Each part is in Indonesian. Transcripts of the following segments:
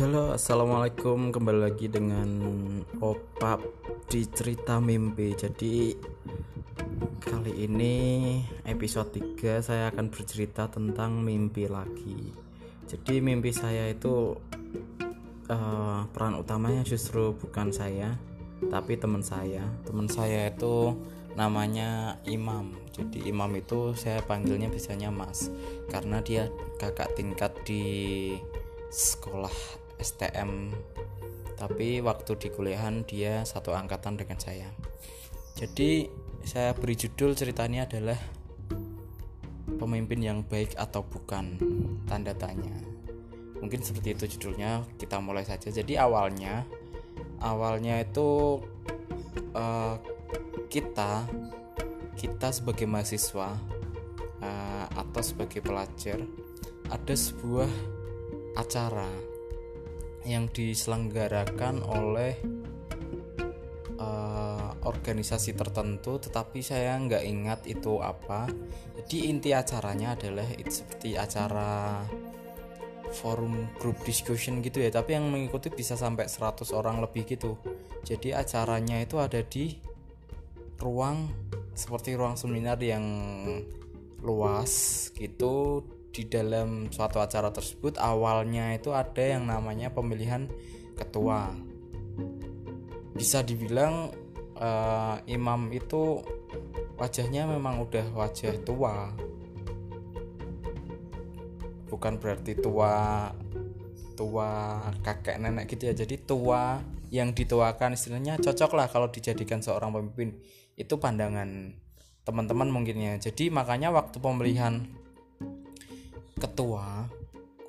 Halo, assalamualaikum. Kembali lagi dengan Opap di cerita mimpi. Jadi kali ini episode 3 saya akan bercerita tentang mimpi lagi. Jadi mimpi saya itu uh, peran utamanya justru bukan saya, tapi teman saya. Teman saya itu namanya Imam. Jadi Imam itu saya panggilnya biasanya Mas karena dia kakak tingkat di sekolah STM tapi waktu di kuliahan dia satu angkatan dengan saya. Jadi saya beri judul ceritanya adalah pemimpin yang baik atau bukan tanda tanya. Mungkin seperti itu judulnya kita mulai saja. Jadi awalnya awalnya itu uh, kita kita sebagai mahasiswa uh, atau sebagai pelajar ada sebuah acara yang diselenggarakan oleh uh, organisasi tertentu tetapi saya nggak ingat itu apa. Jadi inti acaranya adalah itu seperti acara forum group discussion gitu ya tapi yang mengikuti bisa sampai 100 orang lebih gitu. Jadi acaranya itu ada di ruang seperti ruang seminar yang luas gitu di dalam suatu acara tersebut awalnya itu ada yang namanya pemilihan ketua. Bisa dibilang uh, imam itu wajahnya memang udah wajah tua. Bukan berarti tua tua kakek nenek gitu ya. Jadi tua yang dituakan istilahnya cocok lah kalau dijadikan seorang pemimpin. Itu pandangan teman-teman mungkin ya. Jadi makanya waktu pemilihan ketua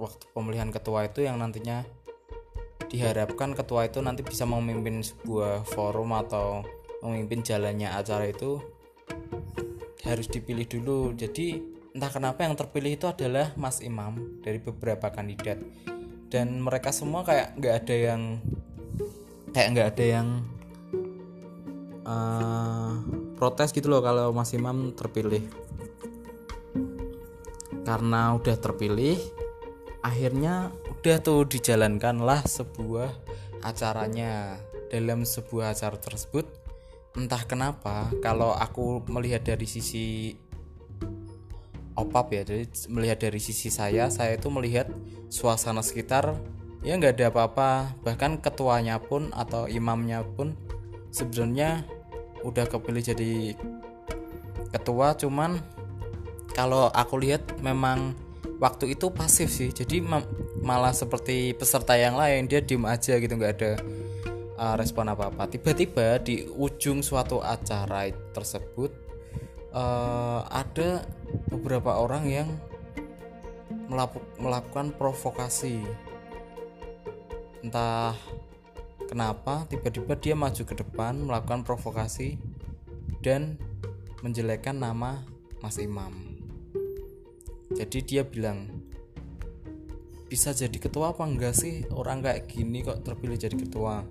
waktu pemilihan ketua itu yang nantinya diharapkan ketua itu nanti bisa memimpin sebuah forum atau memimpin jalannya acara itu harus dipilih dulu. Jadi entah kenapa yang terpilih itu adalah Mas Imam dari beberapa kandidat. Dan mereka semua kayak nggak ada yang kayak nggak ada yang uh, protes gitu loh kalau Mas Imam terpilih karena udah terpilih akhirnya udah tuh dijalankanlah sebuah acaranya. Dalam sebuah acara tersebut entah kenapa kalau aku melihat dari sisi opap ya jadi melihat dari sisi saya saya itu melihat suasana sekitar ya nggak ada apa-apa. Bahkan ketuanya pun atau imamnya pun sebenarnya udah kepilih jadi ketua cuman kalau aku lihat memang waktu itu pasif sih. Jadi malah seperti peserta yang lain dia diem aja gitu nggak ada uh, respon apa apa tiba-tiba di ujung suatu acara tersebut uh, ada beberapa orang yang melakukan provokasi. Entah kenapa tiba-tiba dia maju ke depan melakukan provokasi dan menjelekkan nama Mas Imam jadi dia bilang bisa jadi ketua apa enggak sih? Orang kayak gini kok terpilih jadi ketua.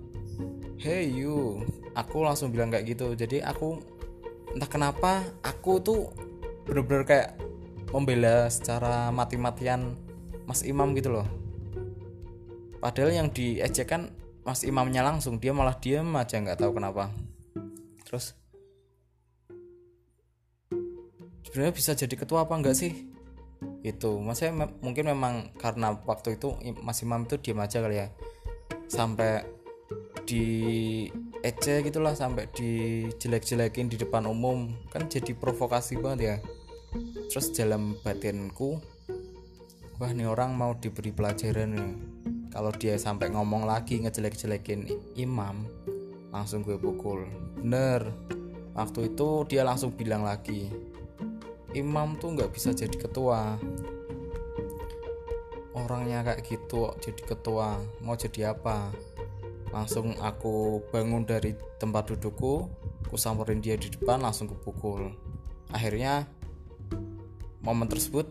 Hey you. Aku langsung bilang kayak gitu. Jadi aku entah kenapa aku tuh bener-bener kayak membela secara mati-matian Mas Imam gitu loh. Padahal yang diejekkan Mas Imamnya langsung dia malah diam aja nggak tahu kenapa. Terus sebenarnya bisa jadi ketua apa enggak sih itu. Maksudnya me mungkin memang karena waktu itu Mas Imam itu diam aja kali ya. Sampai di ece gitulah sampai dijelek-jelekin di depan umum. Kan jadi provokasi banget ya. Terus dalam batinku wah nih orang mau diberi pelajaran nih kalau dia sampai ngomong lagi ngejelek-jelekin imam langsung gue pukul. Bener. Waktu itu dia langsung bilang lagi imam tuh nggak bisa jadi ketua. Orangnya kayak gitu jadi ketua. Mau jadi apa? Langsung aku bangun dari tempat dudukku aku samperin dia di depan langsung kepukul. Akhirnya momen tersebut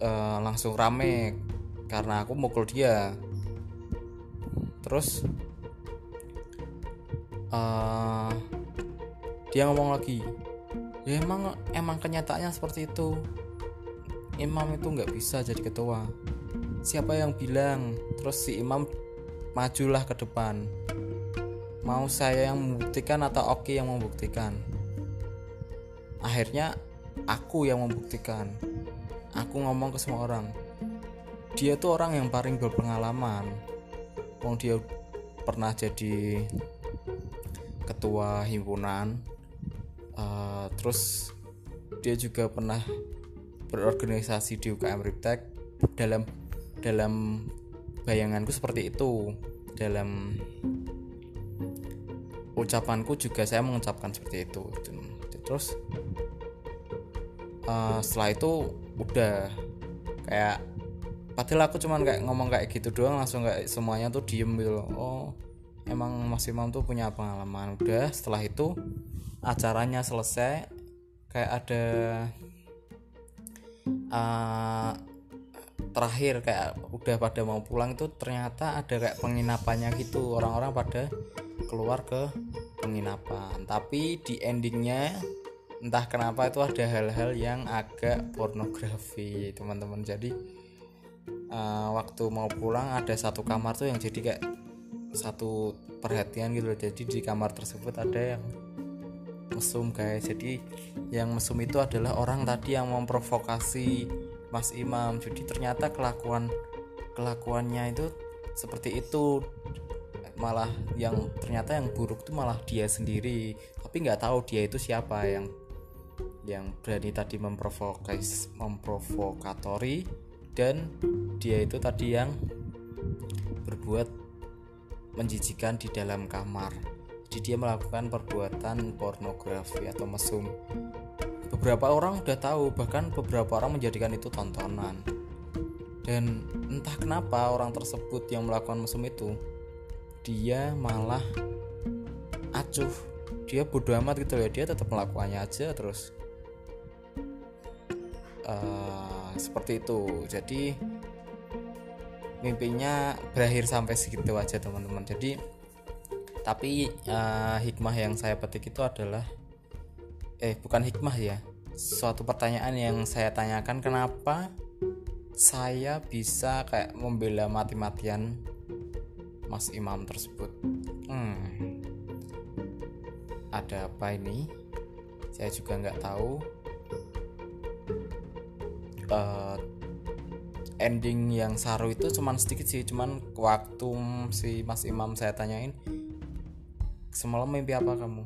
uh, langsung rame karena aku mukul dia. Terus uh, dia ngomong lagi ya emang emang kenyataannya seperti itu. Imam itu nggak bisa jadi ketua. Siapa yang bilang? Terus si imam majulah ke depan. Mau saya yang membuktikan atau Oki yang membuktikan? Akhirnya aku yang membuktikan. Aku ngomong ke semua orang. Dia tuh orang yang paling berpengalaman. Wong dia pernah jadi ketua himpunan uh, terus dia juga pernah berorganisasi di UKM Riptek dalam dalam bayanganku seperti itu. Dalam ucapanku juga saya mengucapkan seperti itu. Terus uh, setelah itu udah kayak padahal aku cuman kayak ngomong kayak gitu doang langsung kayak semuanya tuh diem gitu loh. Oh emang Mas Imam tuh punya pengalaman. Udah setelah itu acaranya selesai kayak ada uh, terakhir kayak udah pada mau pulang itu ternyata ada kayak penginapannya gitu. Orang-orang pada keluar ke penginapan. Tapi di endingnya entah kenapa itu ada hal-hal yang agak pornografi teman-teman. Jadi uh, waktu mau pulang ada satu kamar tuh yang jadi kayak satu perhatian gitu jadi di kamar tersebut ada yang mesum guys. Jadi yang mesum itu adalah orang tadi yang memprovokasi Mas Imam. Jadi ternyata kelakuan kelakuannya itu seperti itu. Malah yang ternyata yang buruk itu malah dia sendiri. Tapi nggak tahu dia itu siapa yang yang berani tadi memprovokasi memprovokatori dan dia itu tadi yang berbuat menjijikan di dalam kamar jadi dia melakukan perbuatan pornografi atau mesum. Beberapa orang udah tahu bahkan beberapa orang menjadikan itu tontonan. Dan entah kenapa orang tersebut yang melakukan mesum itu dia malah acuh. Dia bodoh amat gitu ya dia tetap melakukannya aja terus. Uh, seperti itu. Jadi mimpinya berakhir sampai segitu aja teman-teman. Jadi tapi uh, hikmah yang saya petik itu adalah eh bukan hikmah ya. Suatu pertanyaan yang saya tanyakan kenapa saya bisa kayak membela mati-matian Mas Imam tersebut? Hmm, ada apa ini? Saya juga nggak tahu. Uh, ending yang saru itu cuman sedikit sih cuman waktu si Mas Imam saya tanyain semalam mimpi apa kamu?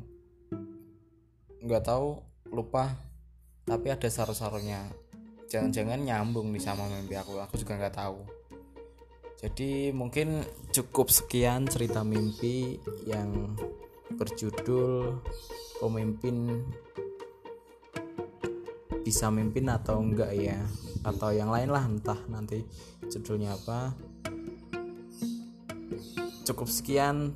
Nggak tahu lupa. Tapi ada saru-sarunya. Jangan-jangan nyambung nih sama mimpi aku. Aku juga nggak tahu. Jadi mungkin cukup sekian cerita mimpi yang berjudul pemimpin bisa mimpin atau enggak ya. Atau yang lain lah entah nanti judulnya apa. Cukup sekian